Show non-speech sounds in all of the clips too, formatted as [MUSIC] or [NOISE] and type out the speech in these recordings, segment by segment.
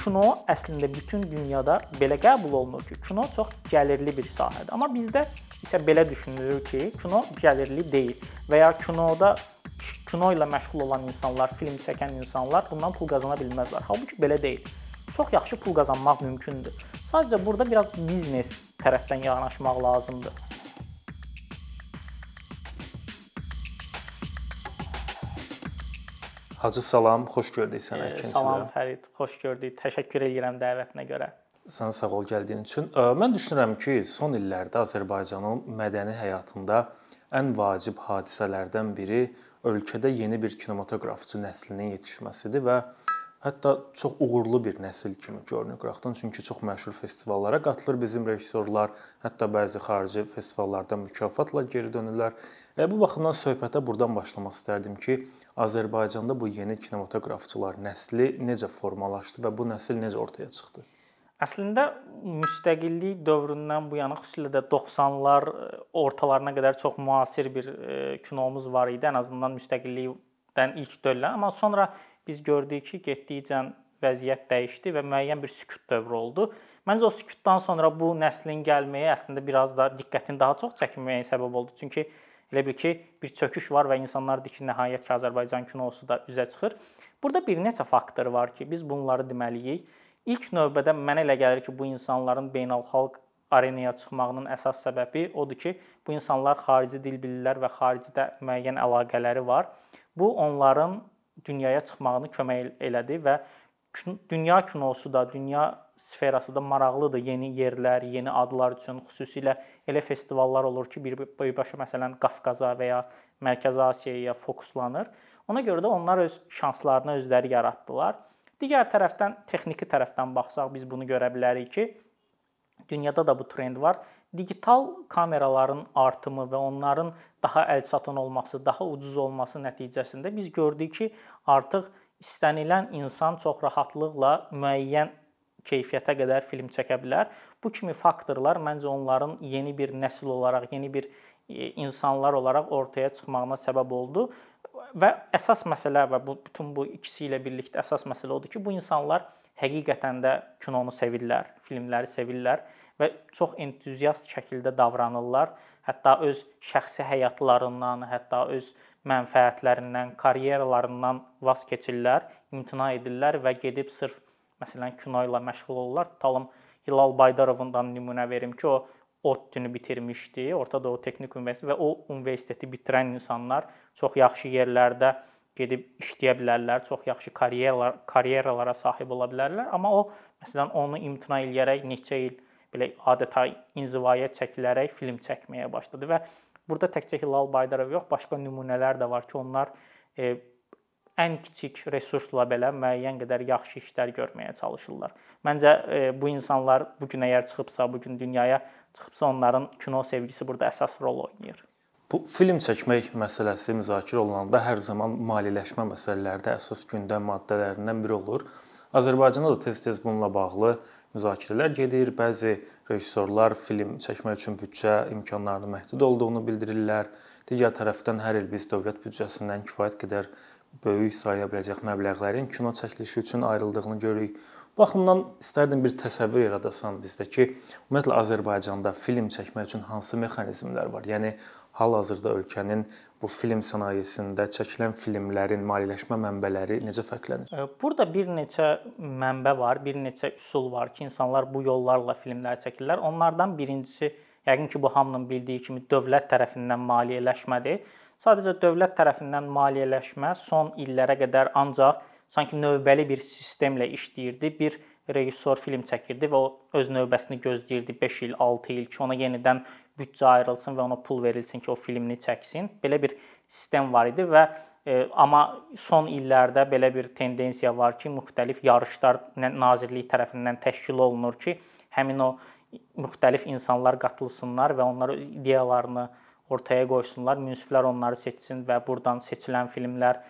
kino əslində bütün dünyada belə qəbul olunur ki, kino çox gəlirli bir sahədir. Amma bizdə isə belə düşünülür ki, kino gəlirli deyil və ya kinoda kino ilə məşğul olan insanlar, film çəkən insanlar bundan pul qazana bilməzlər. Halbuki belə deyil. Çox yaxşı pul qazanmaq mümkündür. Sadəcə burada biraz biznes tərəfdən yanaşmaq lazımdır. Hacı salam, xoş gördük səni ikincidə. Salam Fərid, xoş gördük. Təşəkkür edirəm dəvətinə görə. Sən sağ ol gəldiyin üçün. Mən düşünürəm ki, son illərdə Azərbaycanın mədəni həyatında ən vacib hadisələrdən biri ölkədə yeni bir kinematoqrafçı nəslinin yetişməsidir və hətta çox uğurlu bir nəsil kimi görünür qıraqdan. Çünki çox məşhur festivallara qatılır bizim rejissorlar, hətta bəzi xarici festivallardan mükafatla geri dönürlər. Və bu baxımdan söhbətə burdan başlamaq istərdim ki, Azərbaycanda bu yeni kinematoqrafçılar nəsli necə formalaşdı və bu nəsil necə ortaya çıxdı? Əslində müstəqillik dövründən bu yana xüsusilə də 90-lar e, ortalarına qədər çox müasir bir e, kinomuz var idi. Ən azından müstəqillikdən ilk dövrlər, amma sonra biz gördük ki, getdikcə vəziyyət dəyişdi və müəyyən bir sükut dövrü oldu. Məncə o sükutdan sonra bu nəslin gəlməyi əslində biraz da diqqətin daha çox çəkməyə səbəb oldu. Çünki Elə bil ki, bir çöküş var və insanlar deyir ki, nəhayət ki, Azərbaycan kinosu da üzə çıxır. Burada bir neçə faktor var ki, biz bunları deməliyik. İlk növbədə mənə elə gəlir ki, bu insanların beynəlxalq arenaya çıxmağının əsas səbəbi odur ki, bu insanlar xarici dil bilirlər və xaricdə müəyyən əlaqələri var. Bu onların dünyaya çıxmağını kömək elədi və dünya kinosu da, dünya sferası da maraqlıdır. Yeni yerlər, yeni adlar üçün xüsusilə elə festivallar olur ki, birbaşa məsələn Qafqaza və ya Mərkəzi Asiyaya fokuslanır. Ona görə də onlar öz şanslarını özləri yaratdılar. Digər tərəfdən texniki tərəfdən baxsaq biz bunu görə bilərik ki, dünyada da bu trend var. Digital kameraların artımı və onların daha əlçatan olması, daha ucuz olması nəticəsində biz gördük ki, artıq istənilən insan çox rahatlıqla müəyyən keyfiyyətə qədər film çəkə bilər. Bu kimi faktorlar məncə onların yeni bir nəsil olaraq, yeni bir e, insanlar olaraq ortaya çıxmağına səbəb oldu. Və əsas məsələ və bu bütün bu ikisi ilə birlikdə əsas məsələ odur ki, bu insanlar həqiqətən də kinonu sevirlər, filmləri sevirlər və çox entuziast şəkildə davranırlar. Hətta öz şəxsi həyatlarından, hətta öz mənfəətlərindən, karyeralarından vaz keçirlər, imtina edirlər və gedib sırf məsələn kino ilə məşğul olurlar. Tutalım Hilal Baydarovundan nümunə verim ki, o ODTÜ-nü bitirmişdi, Orta Doğu Texnik Universiteti və o universiteti bitirən insanlar çox yaxşı yerlərdə gedib işləyə bilərlər, çox yaxşı karyeralar karyeralara sahib ola bilərlər, amma o məsələn onu imtina eləyərək neçə il belə adeta inzivaya çəkilərək film çəkməyə başladı və burada təkcə Hilal Baydarov yox, başqa nümunələr də var ki, onlar e, ən kiçik resursla belə müəyyən qədər yaxşı işlər görməyə çalışırlar. Məncə e, bu insanlar bu gün əgər çıxıbsa, bu gün dünyaya çıxıbsa, onların kino sevgisi burada əsas rol oynayır. Bu film çəkmək məsələsi müzakirə olunanda hər zaman maliyyələşmə məsələləri də əsas gündəm maddələrindən biri olur. Azərbaycanda da tez-tez bununla bağlı müzakirələr gedir. Bəzi rejissorlar film çəkmək üçün büdcə imkanlarının məhdud olduğunu bildirirlər. Digər tərəfdən hər il biz dövlət büdcəsindən kifayət qədər böyük sayıla biləcək məbləğlərin kino çəkilişi üçün ayrıldığını görürük. Bu baxımdan istərdim bir təsəvvür yaradasan bizdə ki, ümumiyyətlə Azərbaycanda film çəkmək üçün hansı mexanizmlər var? Yəni hal-hazırda ölkənin bu film sənayesində çəkilən filmlərin maliyyələşmə mənbələri necə fərqlənir? Burada bir neçə mənbə var, bir neçə üsul var ki, insanlar bu yollarla filmlər çəkirlər. Onlardan birincisi yəqin ki, bu hamının bildiyi kimi dövlət tərəfindən maliyyələşmədir. Sadəcə dövlət tərəfindən maliyyələşmə son illərə qədər ancaq sanki növbəli bir sistemlə işləyirdi. Bir rejissor film çəkirdi və o öz növbəsini gözləyirdi 5 il, 6 il ki, ona yenidən büdcə ayrılsın və ona pul verilsin ki, o filmini çəksin. Belə bir sistem var idi və e, amma son illərdə belə bir tendensiya var ki, müxtəlif yarışlar Nazirlik tərəfindən təşkil olunur ki, həmin o müxtəlif insanlar qatılsınlar və onlar ideyalarını ortaya qoysunlar, münsiflər onları seçsin və burdan seçilən filmlər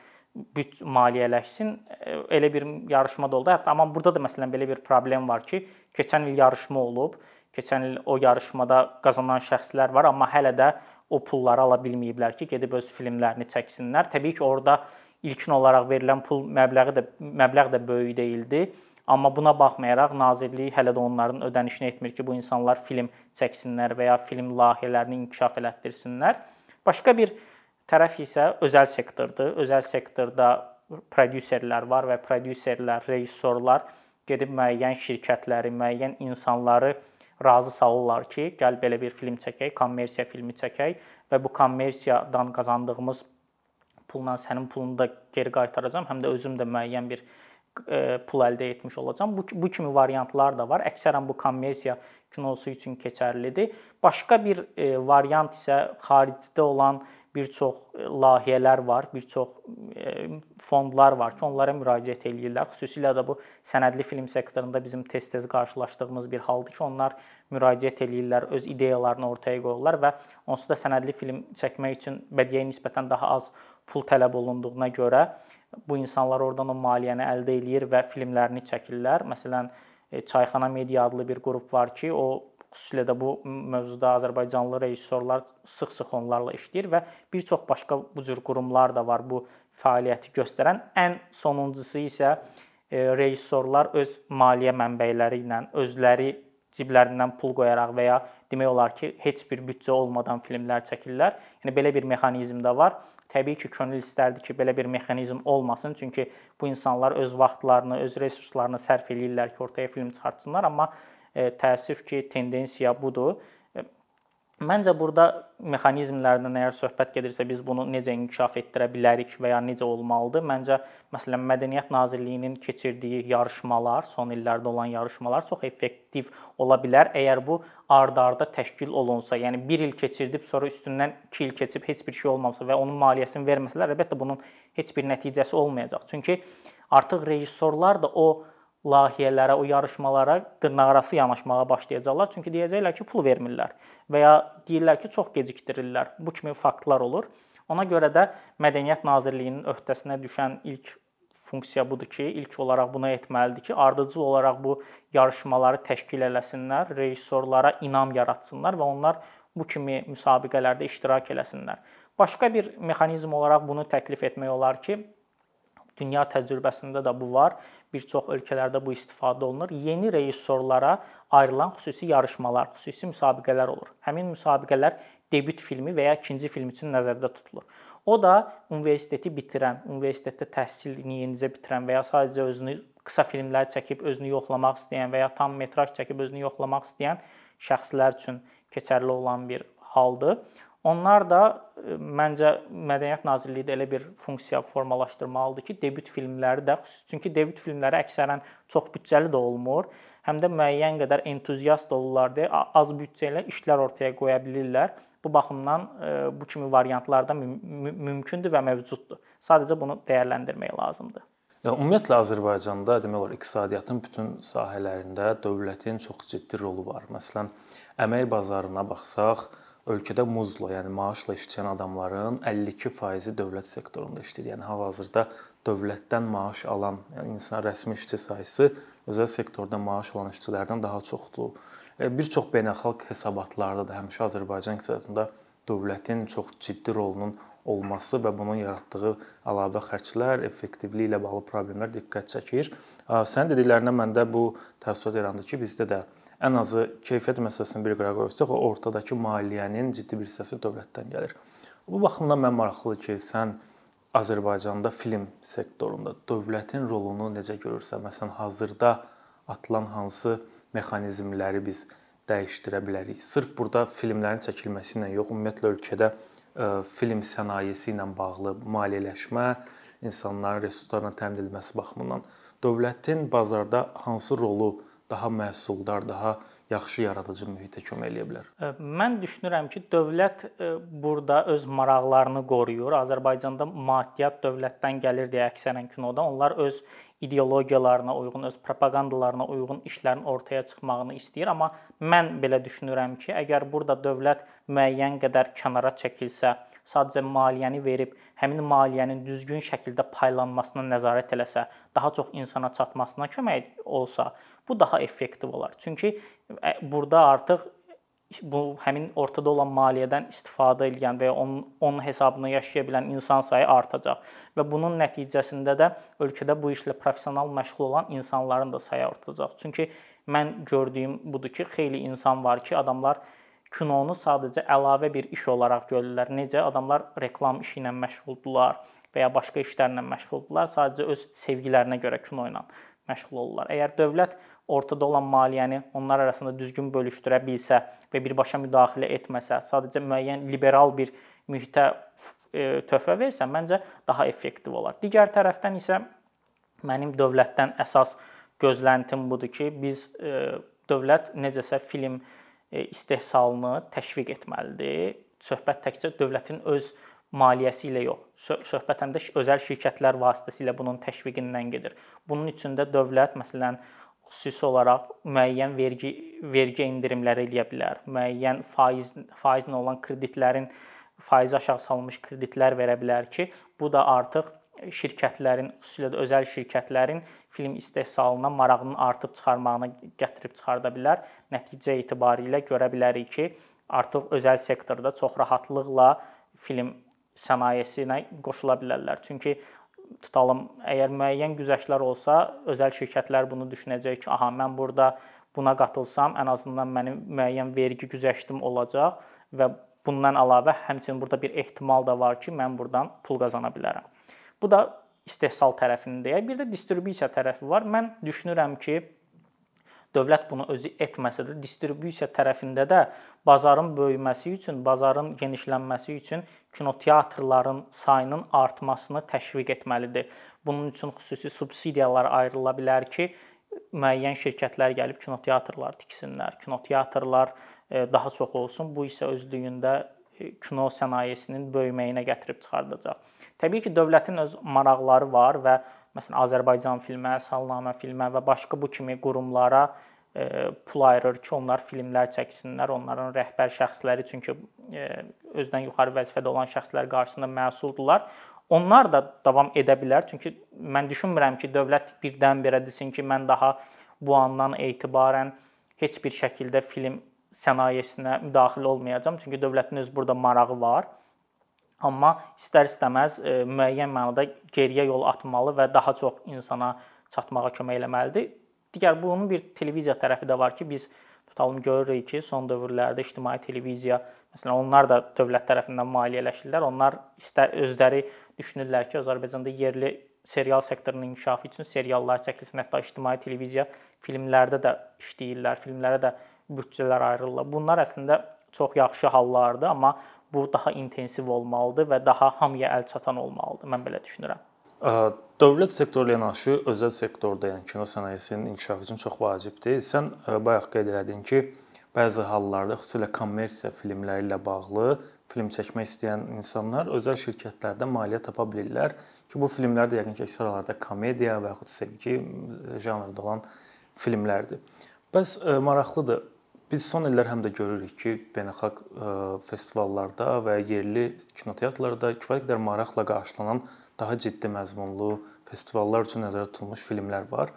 büt maliyyələşsin. E, elə bir yarışma da oldu. Hətta amma burada da məsələn belə bir problem var ki, keçən il yarışma olub. Keçən il o yarışmada qazanan şəxslər var, amma hələ də o pulları ala bilməyiblər ki, gedib öz filmlərini çəksinlər. Təbii ki, orada ilkin olaraq verilən pul məbləği də məbləğ də böyük deyildi. Amma buna baxmayaraq nazirlik hələ də onların ödənişini etmir ki, bu insanlar film çəksinlər və ya film layihələrini inkişaf elətdirsinlər. Başqa bir tərəf isə özəl sektordur. Özəl sektorda prodüserlər var və prodüserlər, rejissorlar gedib müəyyən şirkətləri, müəyyən insanları razı salırlar ki, gəl belə bir film çəkək, kommersiya filmi çəkək və bu kommersiyadan qazandığımız pulla sənin pulunu da geri qaytaracağam, həm də özüm də müəyyən bir e, pul əldə etmiş olacağam. Bu bu kimi variantlar da var. Əksərən bu kommersiya kinosu üçün keçərlidir. Başqa bir e, variant isə xaricdə olan bir çox e, layihələr var, bir çox e, fondlar var ki, onlara müraciət eləyirlər. Xüsusilə də bu sənədli film sektorunda bizim tez-tez qarşılaşdığımız bir haldır ki, onlar müraciət eləyirlər, öz ideyalarını ortaya qoyurlar və onsuz da sənədli film çəkmək üçün bədii nisbətən daha az pul tələb olunduğuna görə bu insanlar oradan o maliyyəni əldə eləyir və filmlərini çəkirlər. Məsələn, e, Çayxana Media adlı bir qrup var ki, o xüsusilə də bu mövzuda Azərbaycanlı rejissorlar sıx-sıx onlarla işləyir və bir çox başqa bu cür qurumlar da var bu fəaliyyəti göstərən. Ən sonuncusu isə e, rejissorlar öz maliyyə mənbələri ilə özləri ciblərindən pul qoyaraq və ya demək olar ki, heç bir büdcə olmadan filmlər çəkirlər. Yəni belə bir mexanizm də var. Təbii ki, könül istərdi ki, belə bir mexanizm olmasın, çünki bu insanlar öz vaxtlarını, öz resurslarını sərf eləyirlər ki, ortaya film çıxartsınlar, amma təəssüf ki, tendensiya budur. E, məncə burada mexanizmlərdən əgər söhbət gedirsə biz bunu necə inkişaf etdirə bilərik və ya necə olmalıdır? Məncə məsələn Mədəniyyət Nazirliyinin keçirdiyi yarışmalar, son illərdə olan yarışmalar çox effektiv ola bilər əgər bu ard-arda təşkil olunsa. Yəni 1 il keçirdib sonra üstündən 2 il keçib heç bir şey olmamasa və onun maliyyəsini verməsələr, əlbəttə bunun heç bir nəticəsi olmayacaq. Çünki artıq rejissorlar da o layihələrə, o yarışmalara dırnaqarası yanaşmağa başlayacaqlar. Çünki deyəcəklər ki, pul vermirlər və ya deyirlər ki, çox gecikdirirlər. Bu kimi faktlar olur. Ona görə də Mədəniyyət Nazirliyinin öhdəsinə düşən ilk funksiya budur ki, ilk olaraq bunu etməlidir ki, ardıcıl olaraq bu yarışmaları təşkil eləsinlər, rejissorlara inam yaratsınlar və onlar bu kimi müsabiqələrdə iştirak eləsinlər. Başqa bir mexanizm olaraq bunu təklif etmək olar ki, dünya təcrübəsində də bu var bir çox ölkələrdə bu istifadə olunur. Yeni rejissorlara ayrılan xüsusi yarışmalar, xüsusi müsabiqələr olur. Həmin müsabiqələr debüt filmi və ya ikinci film üçün nəzərdə tutulur. O da universiteti bitirən, universitetdə təhsilini yenicə bitirən və ya sadəcə özünü qısa filmlər çəkib özünü yoxlamaq istəyən və ya tam metraj çəkib özünü yoxlamaq istəyən şəxslər üçün keçərli olan bir haldır. Onlar da e, məncə Mədəniyyət Nazirliyi də elə bir funksiya formalaşdırmalıdır ki, debüt filmləri də, çünki debüt filmləri əksərən çox büdcəli də olmur, həm də müəyyən qədər entuziast olurlar deyə az büdcə ilə işlər ortaya qoya bilirlər. Bu baxımdan e, bu kimi variantlar da mümkündür və mövcuddur. Sadəcə bunu dəyərləndirmək lazımdır. Ya ümumiyyətlə Azərbaycanda demək olar iqtisadiyyatın bütün sahələrində dövlətin çox ciddi rolu var. Məsələn, əmək bazarına baxsaq, ölkədə muzla, yəni maaşla işləyən adamların 52% dövlət sektorunda işləyir. Yəni hal-hazırda dövlətdən maaş alan, yəni insan rəsmi işçi sayısı özəl sektorda maaş alan işçilərdən daha çoxdur. E, bir çox beynəlxalq hesabatlarda da həmişə Azərbaycan iqtisadında dövlətin çox ciddi rolunun olması və bunun yaratdığı əlavə xərclər, effektivliyi ilə bağlı problemlər diqqət çəkir. Sən dediklərindən məndə bu təəssürat yarandı ki, bizdə də ən azı keyfiyyət məsələsini bir qırağa qoysaq, o ortadakı maliyyənin ciddi bir hissəsi dövlətdən gəlir. Bu baxımdan mən maraqlıdır ki, sən Azərbaycanda film sektorunda dövlətin rolunu necə görürsən? Məsələn, hazırda atılan hansı mexanizmləri biz dəyişdirə bilərik? Sırf burada filmlərin çəkilməsi ilə yox, ümumiyyətlə ölkədə e, film sənayesi ilə bağlı maliyyələşmə, insanların resurslarla təmin edilməsi baxımından dövlətin bazarda hansı rolu daha məhsuldar, daha yaxşı yaradıcı mühitə kömək eləyə bilər? Mən düşünürəm ki, dövlət burada öz maraqlarını qoruyur. Azərbaycanda maddiyyat dövlətdən gəlir deyə əksərən kinoda onlar öz ideologiyalarına uyğun, öz propagandalarına uyğun işlərin ortaya çıxmağını istəyir, amma mən belə düşünürəm ki, əgər burada dövlət müəyyən qədər kənara çəkilsə, sadəcə maliyyəni verib həmin maliyyənin düzgün şəkildə paylanmasına nəzarət eləsə, daha çox insana çatmasına kömək olsa, bu daha effektiv olar. Çünki burada artıq bu həmin ortada olan maliyyədən istifadə edən və ya onun onun hesabına yaşaya bilən insan sayı artacaq və bunun nəticəsində də ölkədə bu işlə professional məşğul olan insanların da sayı artacaq. Çünki mən gördüyüm budur ki, xeyli insan var ki, adamlar kinonu sadəcə əlavə bir iş olaraq görürlər. Necə? Adamlar reklam işi ilə məşğuldurlar və ya başqa işlərlə məşğuldurlar. Sadəcə öz sevgilərinə görə kino ilə məşğul olurlar. Əgər dövlət ortada olan maliyyəni onlar arasında düzgün bölüşdürə bilsə və birbaşa müdaxilə etməsə, sadəcə müəyyən liberal bir mühitə e, töhfə versə, məncə daha effektiv olar. Digər tərəfdən isə mənim dövlətdən əsas gözləntim budur ki, biz e, dövlət necəsə film e, istehsalını təşviq etməlidir. Söhbət təkcə dövlətin öz maliyyəsi ilə yox, söhbət həm də özəl şirkətlər vasitəsilə bunun təşviqindən gedir. Bunun üçün də dövlət məsələn xüsusi olaraq müəyyən vergi vergi endirimləri eləyə bilər. Müəyyən faiz faizlə olan kreditlərin faizi aşağı salınmış kreditlər verə bilər ki, bu da artıq şirkətlərin, xüsusilə də özəl şirkətlərin film istehsalına marağının artıb çıxarmağına gətirib çıxarda bilər. Nəticə etibarilə görə bilərik ki, artıq özəl sektorda çox rahatlıqla film sənayesinə qoşula bilərlər. Çünki tutalım, əgər müəyyən güzəştlər olsa, özəl şirkətlər bunu düşünəcək ki, aha, mən burada buna qatılsam, ən azından mənim müəyyən vergi güzəştim olacaq və bundan əlavə həmçinin burada bir ehtimal da var ki, mən burdan pul qazana bilərəm. Bu da istehsal tərəfindəyə. Bir də distribusiya tərəfi var. Mən düşünürəm ki, dövlət bunu özü etməsə də distribusiya tərəfində də bazarın böyüməsi üçün, bazarın genişlənməsi üçün kinoteatrların sayının artmasını təşviq etməlidir. Bunun üçün xüsusi subsidiyalar ayrıla bilər ki, müəyyən şirkətlər gəlib kinoteatrlar tiksinlər. Kinoteatrlar e, daha çox olsun. Bu isə özlüyündə e, kino sənayesinin böyüməyinə gətirib çıxardacaq. Təbii ki, dövlətin öz maraqları var və məsələn Azərbaycan filmə, Salnamə filmə və başqa bu kimi qurumlara e, pul ayırır ki, onlar filmlər çəksinlər, onların rəhbər şəxsləri çünki e, özdən yuxarı vəzifədə olan şəxslər qarşısında məsuldurlar. Onlar da davam edə bilər. Çünki mən düşünmürəm ki, dövlət birdən-birə desin ki, mən daha bu andan etibarən heç bir şəkildə film sənayesinə müdaxilə olmayacağam. Çünki dövlətin öz burada marağı var. Amma istər-istəməz e, müəyyən mənada geriyə yol atmalı və daha çox insana çatmağa kömək eləməlidir. Digər bunun bir televiziya tərəfi də var ki, biz tutalım görürük ki, son dövrlərdə ictimai televiziya, məsələn, onlar da dövlət tərəfindən maliyyələşirlər. Onlar istər özləri düşünürlər ki, Azərbaycanda yerli serial sektorunun inkişafı üçün seriallar çəkilsin, hətta ictimai televiziya filmlərdə də işləyirlər, filmlərə də büdcələr ayrılırlar. Bunlar əslində çox yaxşı hallardır, amma bu daha intensiv olmalıdır və daha hamıya əl çatan olmalıdır. Mən belə düşünürəm. Dövlət sektoru ilə yanaşı özəl sektorda, yəni kino sənayesinin inkişafı üçün çox vacibdir. Sən bayaq qeyd elədin ki, bəzi hallarda xüsusilə kommersiya filmləri ilə bağlı film çəkmək istəyən insanlar özəl şirkətlərdən maliyyə tapa bilirlər ki, bu filmlər də yəqin ki, əksər hallarda komediya və yaxud sevgi janrında olan filmlərdir. Bəs maraqlıdır. Biz son illər həm də görürük ki, beynəlxalq festivallarda və yerli kinoteatrlarda kifayət qədər maraqla qarşılanan daha ciddi məzmunlu festivallar üçün nəzərdə tutulmuş filmlər var.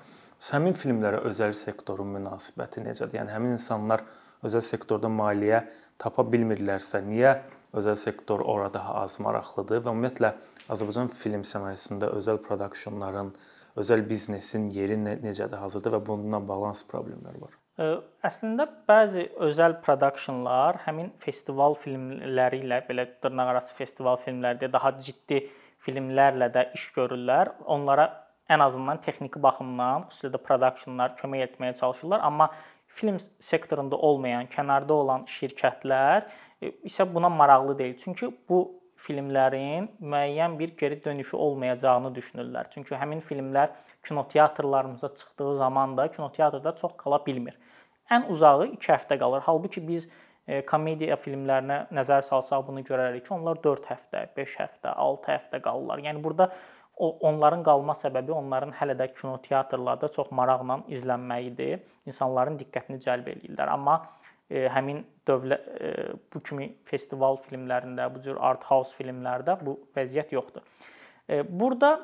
Həmin filmlərə özəl sektorun münasibəti necədir? Yəni həmin insanlar özəl sektorda maliyyə tapa bilmirlərsə, niyə özəl sektor ora daha az maraqlıdır və ümumiyyətlə Azərbaycan film sənayesində özəl produksionların, özəl biznesin yeri necədir hazırda və bununla bağlı hansı problemlər var? Əslində bəzi özəl produksionlar həmin festival filmləri ilə belə dırnaqarası festival filmlərdə daha ciddi filmlərlə də iş görürlər. Onlara ən azından texniki baxımdan, xüsusilə də productionlar kömək etməyə çalışırlar, amma film sektorunda olmayan, kənarda olan şirkətlər e, isə buna maraqlı deyil. Çünki bu filmlərin müəyyən bir geri dönüşü olmayacağını düşünürlər. Çünki həmin filmlər kinoteatrlarımıza çıxdığı zaman da kinoteatrda çox qala bilmir. Ən uzağı 2 həftə qalır. Halbuki biz E, komediya filmlərinə nəzər salsaq bunu görərik ki, onlar 4 həftə, 5 həftə, 6 həftə qalırlar. Yəni burada onların qalma səbəbi onların hələ də kinoteatrlarda çox maraqla izlənməyidir. İnsanların diqqətini cəlb eləyirlər. Amma e, həmin dövlət e, bu kimi festival filmlərində, bu cür art house filmlərdə bu vəziyyət yoxdur. Burada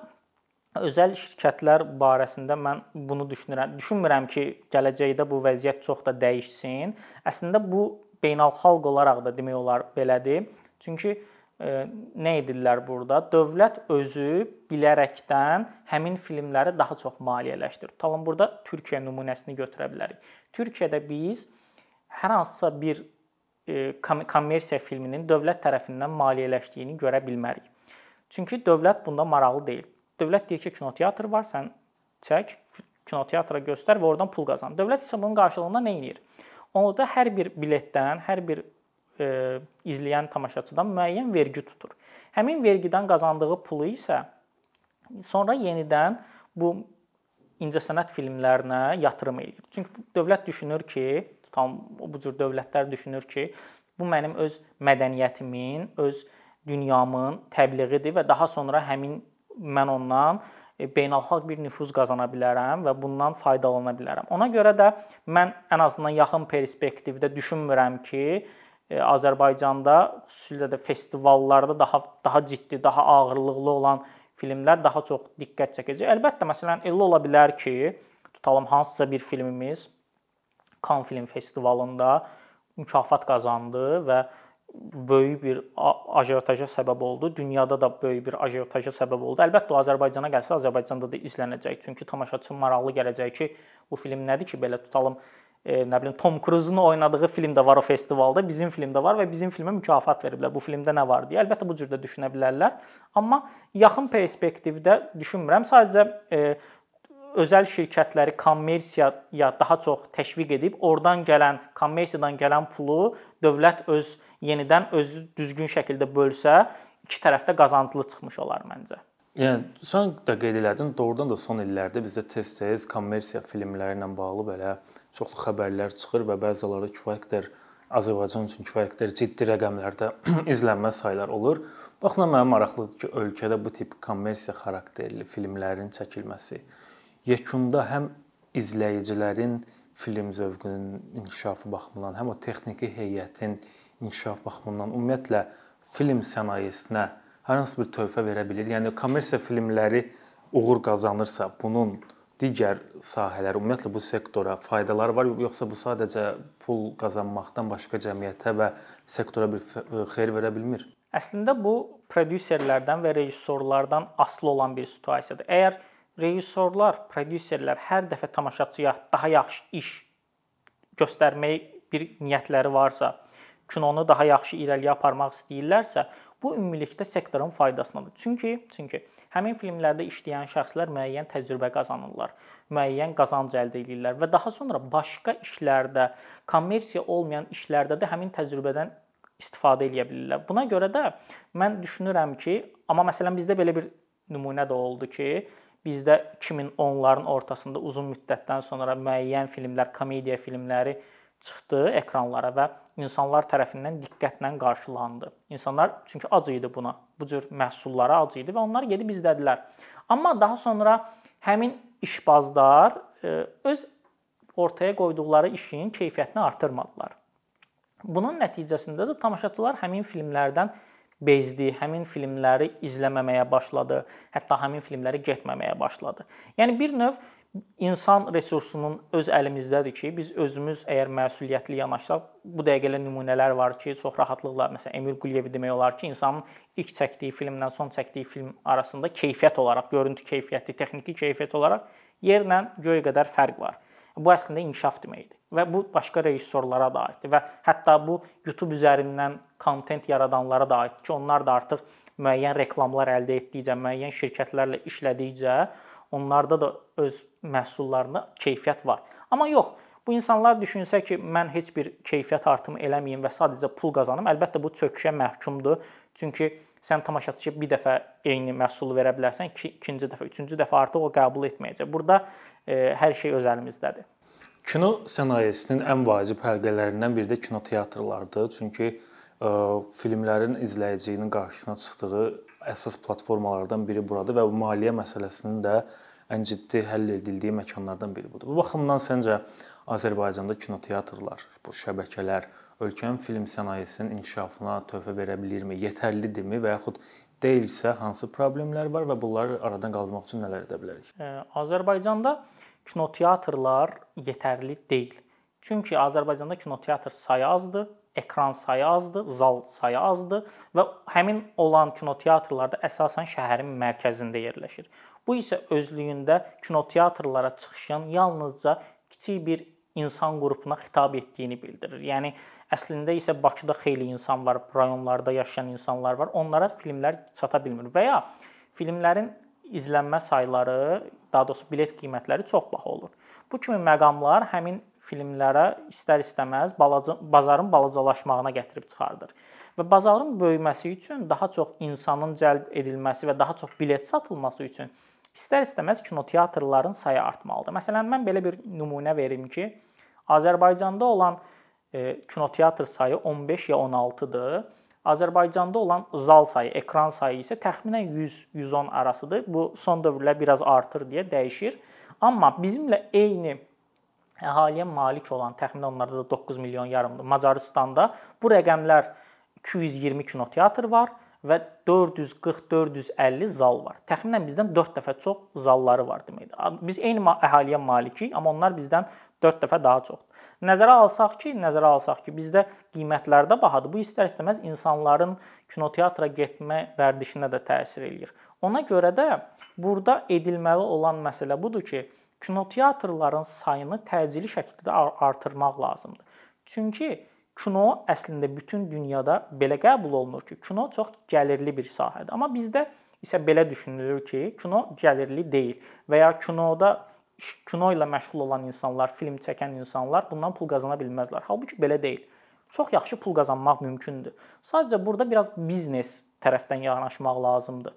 özəl şirkətlər barəsində mən bunu düşünürəm. Düşünmürəm ki, gələcəkdə bu vəziyyət çox da dəyişsin. Əslində bu beynəlxalq olaraq da demək olar belədir. Çünki e, nə edirlər burada? Dövlət özü bilərəkdən həmin filmləri daha çox maliyyələşdirir. Tutalım burada Türkiyə nümunəsini götürə bilərik. Türkiyədə biz hər hansısa bir e, kommersiya filminin dövlət tərəfindən maliyyələşdiyini görə bilmərik. Çünki dövlət bunda maraqlı deyil. Dövlət deyir ki, kinoteatr var, sən çək, kinoteatra göstər və oradan pul qazan. Dövlət isə bunun qarşılığında nə edir? Onda hər bir biletdən, hər bir e, izləyən tamaşaçıdan müəyyən vergi tutur. Həmin vergidən qazandığı pulu isə sonra yenidən bu incəsənət filmlərinə yatırım eləyir. Çünki dövlət düşünür ki, tam bu cür dövlətlər düşünür ki, bu mənim öz mədəniyyətimin, öz dünyamın təbliğidir və daha sonra həmin mən ondan e, beynəlxalq bir nüfuz qazana bilərəm və bundan faydalana bilərəm. Ona görə də mən ən azından yaxın perspektivdə düşünmürəm ki, e, Azərbaycanda xüsusilə də festivallarda daha daha ciddi, daha ağırlıqlı olan filmlər daha çox diqqət çəkəcək. Əlbəttə, məsələn, elə ola bilər ki, tutalım hansısa bir filmimiz Cannes Film Festivalında mükafat qazandı və böyük bir ajiotaja səbəb oldu. Dünyada da böyük bir ajiotaja səbəb oldu. Əlbəttə o Azərbaycana gəlsə, Azərbaycanda da izlənəcək. Çünki tamaşaçı maraqlı gələcək ki, bu film nədir ki, belə tutalım, e, nə bilim Tom Cruise-un oynadığı film də var o festivalda, bizim film də var və bizim filmə mükafat veriblər. Bu filmdə nə var deyə. Əlbəttə bu cür də düşünə bilərlər. Amma yaxın perspektivdə düşünmürəm. Sadəcə e, özəl şirkətləri kommersiyaya daha çox təşviq edib, oradan gələn, kommersiyadan gələn pulu dövlət öz yenidən özü düzgün şəkildə bölsə, iki tərəfdə qazanclı çıxmış olar məncə. Yəni sən də qeyd elədin, doğrudan da son illərdə bizdə tez-tez kommersiya filmləri ilə bağlı belə çoxlu xəbərlər çıxır və bəziləri kifayət qədər Azərbaycan üçün kifayət qədər ciddi rəqəmlərdə [CLEARS THROAT] izlənmə saylar olur. Baxma mənim maraqlıdır ki, ölkədə bu tip kommersiya xarakterli filmlərin çəkilməsi yekunda həm izləyicilərin film zövqünün inkişafı baxımından, həm o texniki heyətin inkişaf baxımından ümumiyyətlə film sənayesinə hər hansı bir töhfə verə bilər. Yəni kommersiya filmləri uğur qazanırsa, bunun digər sahələr, ümumiyyətlə bu sektora faydaları var, yoxsa bu sadəcə pul qazanmaqdan başqa cəmiyyətə və sektora bir xeyir verə bilmir? Əslində bu prodüserlərdən və rejissorlardan asılı olan bir situasiyadır. Əgər rejissorlar, prodüserlər hər dəfə tamaşaçıya daha yaxşı iş göstərmək bir niyyətləri varsa, kinonu daha yaxşı irəliyə aparmaq istəyirlərsə, bu ümumilikdə sektorun faydasınadır. Çünki çünki həmin filmlərdə işləyən şəxslər müəyyən təcrübə qazanırlar, müəyyən qazanc əldə edirlər və daha sonra başqa işlərdə, kommersiya olmayan işlərdə də həmin təcrübədən istifadə edə bilirlər. Buna görə də mən düşünürəm ki, amma məsələn bizdə belə bir nümunə də oldu ki, Bizdə 2010-ların ortasında uzun müddətdən sonra müəyyən filmlər, komediya filmləri çıxdı ekranlara və insanlar tərəfindən diqqətlə qarşılandı. İnsanlar çünki ac idi buna, bu cür məhsullara ac idi və onlar gedib izlədilər. Amma daha sonra həmin işbazlar e, öz ortaya qoyduqları işin keyfiyyətini artırmadılar. Bunun nəticəsində də tamaşaçılar həmin filmlərdən bezdi, həmin filmləri izləməməyə başladı, hətta həmin filmləri getməməyə başladı. Yəni bir növ insan resursunun öz əlimizdədir ki, biz özümüz əgər məsuliyyətli yanaşsaq, bu dəqiqələ nümunələr var ki, çox rahatlıqla, məsələn, Emil Quliyev demək olar ki, insanın ilk çəkdiyi filmdən son çəkdiyi film arasında keyfiyyət olaraq, görüntü keyfiyyəti, texniki keyfiyyət olaraq yerlə göy qədər fərq var. Bu əslində inkişaf deməkdir və bu başqa rejissorlara da aiddir və hətta bu YouTube üzərindən kontent yaradanlara da aiddir ki, onlar da artıq müəyyən reklamlar əldə etdikcə, müəyyən şirkətlərlə işlədikcə onlarda da öz məhsullarında keyfiyyət var. Amma yox, bu insanlar düşünsə ki, mən heç bir keyfiyyət artımı eləməyim və sadəcə pul qazanım, əlbəttə bu çöküşə məhkumdur. Çünki sən tamaşaçıya bir dəfə eyni məhsulu verə bilərsən, ikinci dəfə, üçüncü dəfə artıq o qəbul etməyəcək. Burada hər şey öz əlimizdədir. Kino sənayesinin ən vacib həlqələrindən biri də kinoteatrlardır. Çünki ə, filmlərin izləyicinin qarşısına çıxdığı əsas platformalardan biri buradır və bu maliyyə məsələsinin də ən ciddi həll edildiyi məkanlardan biri budur. Bu baxımdan səncə Azərbaycanda kinoteatrlar, bu şəbəkələr ölkənin film sənayesinin inkişafına töhfə verə bilirmi, yetərlidirmi və yaxud deyilsə hansı problemlər var və bunları aradan qaldırmaq üçün nələr edə bilərik? Azərbaycanda kinoteatrlar yetərli deyil. Çünki Azərbaycanda kinoteatr sayı azdır, ekran sayı azdır, zal sayı azdır və həmin olan kinoteatrlarda əsasən şəhərin mərkəzində yerləşir. Bu isə özlüyündə kinoteatrlara çıxışın yalnızca kiçik bir insan qrupuna xitab etdiyini bildirir. Yəni əslində isə Bakıda xeyli insan var, rayonlarda yaşayan insanlar var. Onlara filmlər çata bilmir və ya filmlərin izlənmə sayları, daha doğrusu bilet qiymətləri çox baha olur. Bu kimi məqamlar həmin filmlərə istər-istəməz balaca bazarın balacalaşmağına gətirib çıxardır. Və bazarın böyüməsi üçün daha çox insanın cəlb edilməsi və daha çox bilet satılması üçün istər-istəməz kinoteatrların sayı artmalıdır. Məsələn, mən belə bir nümunə verim ki, Azərbaycanda olan e, kinoteatr sayı 15 ya 16-dır. Azərbaycanda olan zal sayı, ekran sayı isə təxminən 100-110 arasıdır. Bu son dövrlər biraz artır deyə dəyişir. Amma bizimlə eyni əhaliyə malik olan, təxminən onlarda da 9 milyon yarımdır. Macaristanda bu rəqəmlər 220 kinoteatr var və 440-450 zal var. Təxminən bizdən 4 dəfə çox zalları var deməkdir. Biz eyni əhaliyə malikik, amma onlar bizdən 4 dəfə daha çoxdur. Nəzərə alsaq ki, nəzərə alsaq ki, bizdə qiymətlər də bahadır. Bu istər-istəməz insanların kinoteatra getmə vərdişinə də təsir eləyir. Ona görə də burada edilməli olan məsələ budur ki, kinoteatrların sayını təcili şəkildə artırmaq lazımdır. Çünki kino əslində bütün dünyada belə qəbul olunur ki, kino çox gəlirli bir sahədir. Amma bizdə isə belə düşünülür ki, kino gəlirli deyil və ya kinoda kino ilə məşğul olan insanlar, film çəkən insanlar bundan pul qazana bilməzlər. Halbuki belə deyil. Çox yaxşı pul qazanmaq mümkündür. Sadəcə burada biraz biznes tərəfdən yanaşmaq lazımdır.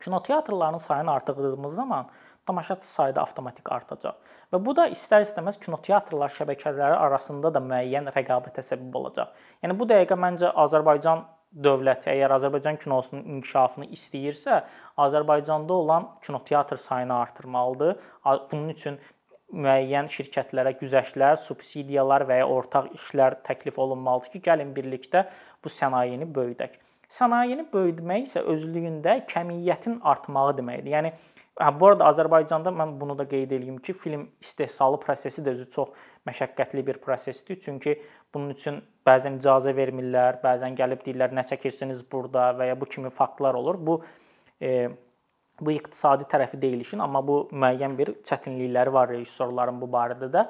Kinoteatrların sayını artırdığımız zaman tamaşaçı sayı da avtomatik artacaq. Və bu da istər-istəməz kinoteatrlar şəbəkələri arasında da müəyyən rəqabətə səbəb olacaq. Yəni bu dəqiqə məncə Azərbaycan dövləti əgər Azərbaycan kinosunun inkişafını istəyirsə, Azərbaycanda olan kinoteatr sayını artırmalıdır. Bunun üçün müəyyən şirkətlərə güzəştlər, subsidiyalar və ya ortaq işlər təklif olunmalıdır ki, gəlin birlikdə bu sənayeni böyüdək. Sənayeni böyütmək isə özlüyündə kəmiyyətin artmağı deməkdir. Yəni Hə, bu arada Azərbaycanda mən bunu da qeyd edeyim ki, film istehsalı prosesi də özü çox məşəqqətli bir prosesdir. Çünki bunun üçün bəzən icazə vermirlər, bəzən gəlib deyirlər nə çəkirsiniz burada və ya bu kimi faktlar olur. Bu e, bu iqtisadi tərəfi deyil işin, amma bu müəyyən bir çətinlikləri var rejissorların bu barədə də.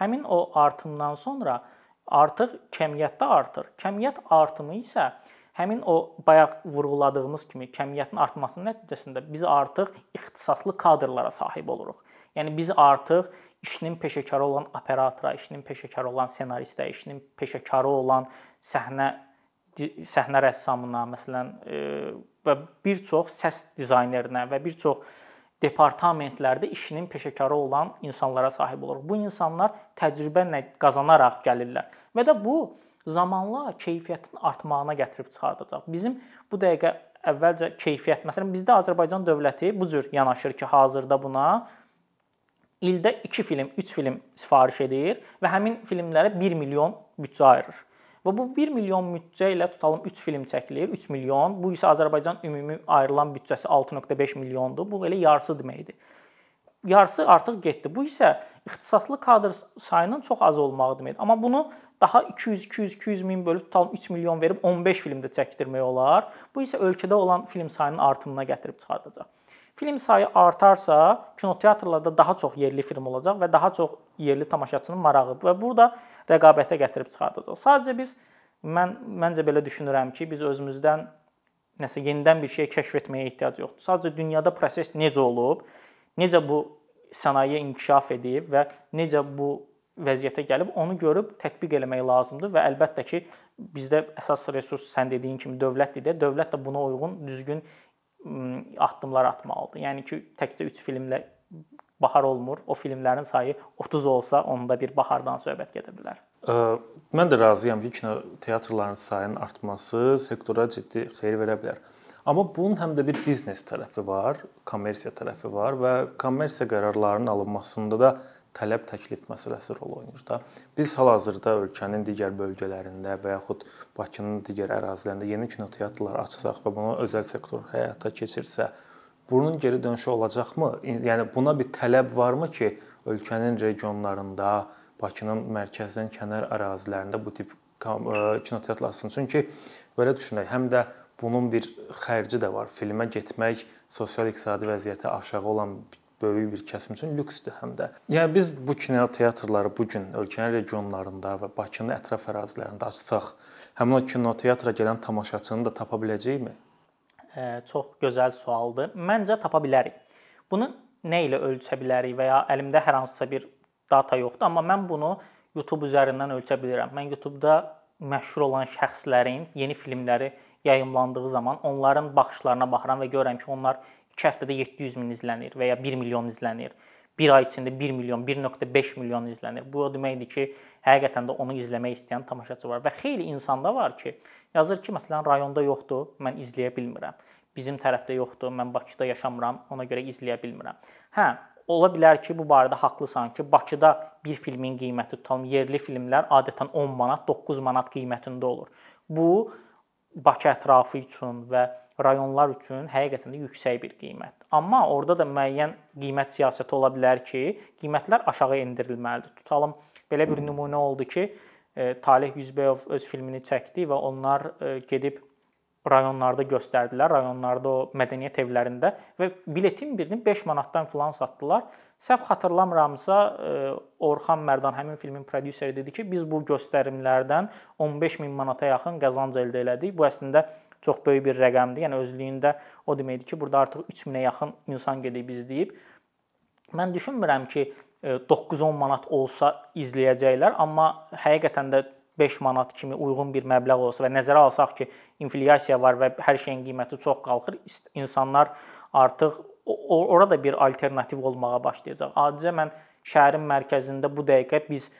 Həmin o artımdan sonra artıq kəmiyyətdə artır. Kəmiyyət artımı isə həmin o bayaq vurğuladığımız kimi kəmiyyətin artmasının nəticəsində biz artıq ixtisaslı kadrlara sahib oluruq. Yəni biz artıq işinin peşəkarı olan operatora, işinin peşəkarı olan ssenaristə, işinin peşəkarı olan səhnə səhnə rəssamına, məsələn, e, və bir çox səs dizaynerinə və bir çox departamentlərdə işinin peşəkarı olan insanlara sahib oluruq. Bu insanlar təcrübə qazanaraq gəlirlər. Və də bu zamanla keyfiyyətin artmağına gətirib çıxardacaq. Bizim bu dəqiqə əvvəlcə keyfiyyət, məsələn bizdə Azərbaycan dövləti bu cür yanaşır ki, hazırda buna ildə 2 film, 3 film sifariş edir və həmin filmlərə 1 milyon büdcə ayırır. Və bu 1 milyon büdcə ilə tutalım 3 film çəkilir, 3 milyon. Bu isə Azərbaycan ümumi ayrılan büdcəsi 6.5 milyondur. Bu elə yarısı deməkdir yarısı artıq getdi. Bu isə ixtisaslı kadr sayının çox az olmağı deməkdir. Amma bunu daha 200, 200, 200 min bölüb tutalım 3 milyon verib 15 filmdə çəkdirmək olar. Bu isə ölkədə olan film sayının artımına gətirib çıxardacaq. Film sayı artarsa, kinoteatrlarda daha çox yerli film olacaq və daha çox yerli tamaşaçının marağı və burada rəqabətə gətirib çıxardacaq. Sadəcə biz mən məncə belə düşünürəm ki, biz özümüzdən nəsə yenidən bir şey kəşf etməyə ehtiyac yoxdur. Sadəcə dünyada proses necə olub, necə bu sənaye inkişaf edib və necə bu vəziyyətə gəlib onu görüb tətbiq eləmək lazımdır və əlbəttə ki, bizdə əsas resurs sən dediyin kimi dövlətdir də, dövlət də buna uyğun düzgün addımlar atmalıdır. Yəni ki, təkcə 3 filmlə bahar olmur. O filmlərin sayı 30 olsa, onda bir bahardan söhbət gedə bilər. Mən də razıyam ki, kino teatrların sayının artması sektora ciddi xeyir verə bilər. Amma bunun həm də bir biznes tərəfi var, kommersiya tərəfi var və kommersiya qərarlarının alınmasında da tələb təklif məsələsi rol oynayır da. Biz hal-hazırda ölkənin digər bölgələrində və yaxud Bakının digər ərazilərində yeni kinoteatrlar açsaq və bunu özəl sektor həyata keçirsə, bunun geri dönüşü olacaqmı? Yəni buna bir tələb varmı ki, ölkənin regionlarında, Bakının mərkəzdən kənar ərazilərində bu tip kinoteatrlar açsın. Çünki belə düşünək, həm də bunun bir xərci də var. Filmə getmək sosial-iqtisadi vəziyyəti aşağı olan böyük bir kəsim üçün lüksdür həm də. Yəni biz bu kinoteatrları bu gün ölkənin regionlarında və Bakının ətraf ərazilərində açsaq, həmin o kinoteatra gələn tamaşaçını da tapa biləcəyikmi? Çox gözəl sualdır. Məncə tapa bilərik. Bunu nə ilə ölçə bilərik və ya əlimdə hər hansısa bir data yoxdur, amma mən bunu YouTube üzərindən ölçə bilirəm. Mən YouTube-da məşhur olan şəxslərin yeni filmləri yayımlandığı zaman onların baxışlarına baxıram və görürəm ki, onlar 2 həftədə 700 min izlənir və ya 1 milyon izlənir. 1 ay içində 1 milyon, 1.5 milyon izlənir. Bu o deməkdir ki, həqiqətən də onu izləmək istəyən tamaşaçı var və xeyli insanda var ki, yazır ki, məsələn, rayonda yoxdur, mən izləyə bilmirəm. Bizim tərəfdə yoxdur, mən Bakıda yaşamıram, ona görə izləyə bilmirəm. Hə, ola bilər ki, bu barədə haqlısan ki, Bakıda bir filmin qiyməti tutalım, yerli filmlər adətən 10 manat, 9 manat qiymətində olur. Bu Bakı ətrafı üçün və rayonlar üçün həqiqətən də yüksək bir qiymət. Amma orada da müəyyən qiymət siyasəti ola bilər ki, qiymətlər aşağı endirilməlidir. Tutalım belə bir nümunə oldu ki, e, Talih Yüzbəyov öz filmini çəkdi və onlar e, gedib rayonlarda göstərdilər, rayonlarda o mədəniyyət evlərində və biletin birini 5 manatdan filan satdılar. Səhv xatırlamıramsa, e, Orxan Mərdan həmin filmin prodüseri dedi ki, biz bu göstərimlərdən 15 min manata yaxın qazanc əldə elədik. Bu əslində çox böyük bir rəqəmdir. Yəni özlüyündə o deməkdir ki, burada artıq 3000-ə yaxın insan gedib izləyib. Mən düşünmürəm ki, 9-10 e, manat olsa izləyəcəklər, amma həqiqətən də 5 manat kimi uyğun bir məbləğ olsa və nəzərə alsaq ki, inflyasiya var və hər şeyin qiyməti çox qalxır, insanlar artıq orada bir alternativ olmağa başlayacaq. Adicə mən şəhərin mərkəzində bu dəqiqə biz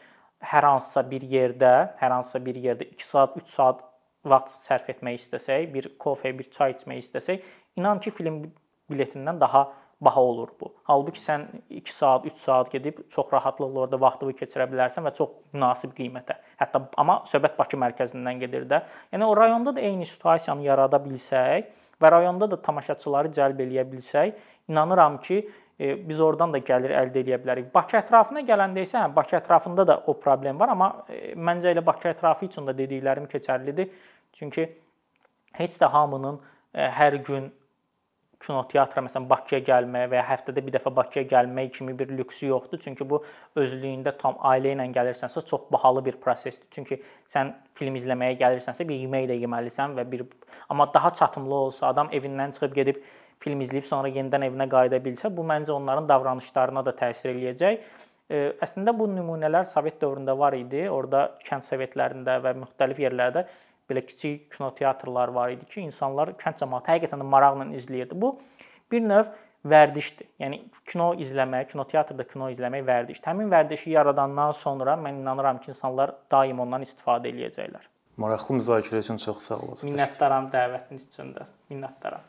hər hansısa bir yerdə, hər hansısa bir yerdə 2 saat, 3 saat vaxt sərf etmək istəsək, bir kofe, bir çay içmək istəsək, inan ki, film biletindən daha baha olur bu. Halbuki sən 2 saat, 3 saat gedib çox rahatlıqla orada vaxtını keçirə bilərsən və çox münasib qiymətə. Hətta amma söhbət Bakı mərkəzindən gedir də. Yəni o rayonda da eyni situasiyanı yarada bilsək və rayonda da tamaşaçıları cəlb eləyə bilsək, inanıram ki, e, biz oradan da gəlir əldə edə bilərik. Bakı ətrafına gələndə isə hə, Bakı ətrafında da o problem var, amma e, məncə elə Bakı ətrafı üçün də dediklərim keçərlidir. Çünki heç də hamının e, hər gün kinoteatra məsələn Bakıya gəlməyə və ya həftədə bir dəfə Bakıya gəlmək kimi bir lüksü yoxdur. Çünki bu özlüyündə tam ailə ilə gəlirsənsə çox bahalı bir prosesdir. Çünki sən film izləməyə gəlirsənsə bir yemək də yeməlisən və bir amma daha çatımlı olsa adam evindən çıxıb gedib film izləyib sonra yenidən evinə qayıda bilsə, bu məncə onların davranışlarına da təsir eləyəcək. Əslində bu nümunələr Sovet dövründə var idi. Orda kənd sovetlərində və müxtəlif yerlərdə belə kiçik kinoteatrlar var idi ki, insanlar kənd cəmiyyəti həqiqətən də maraqla izləyirdi. Bu bir növ vərdişdir. Yəni kino izləmək, kinoteatrda kino izləmək vərdişdir. Həmin vərdişi yaradandan sonra mən inanıram ki, insanlar daim ondan istifadə eləyəcəklər. Maraqlı müzakirə üçün çox sağ olasınız. Minnətdaram dəvətiniz üçün də. Minnətdaram.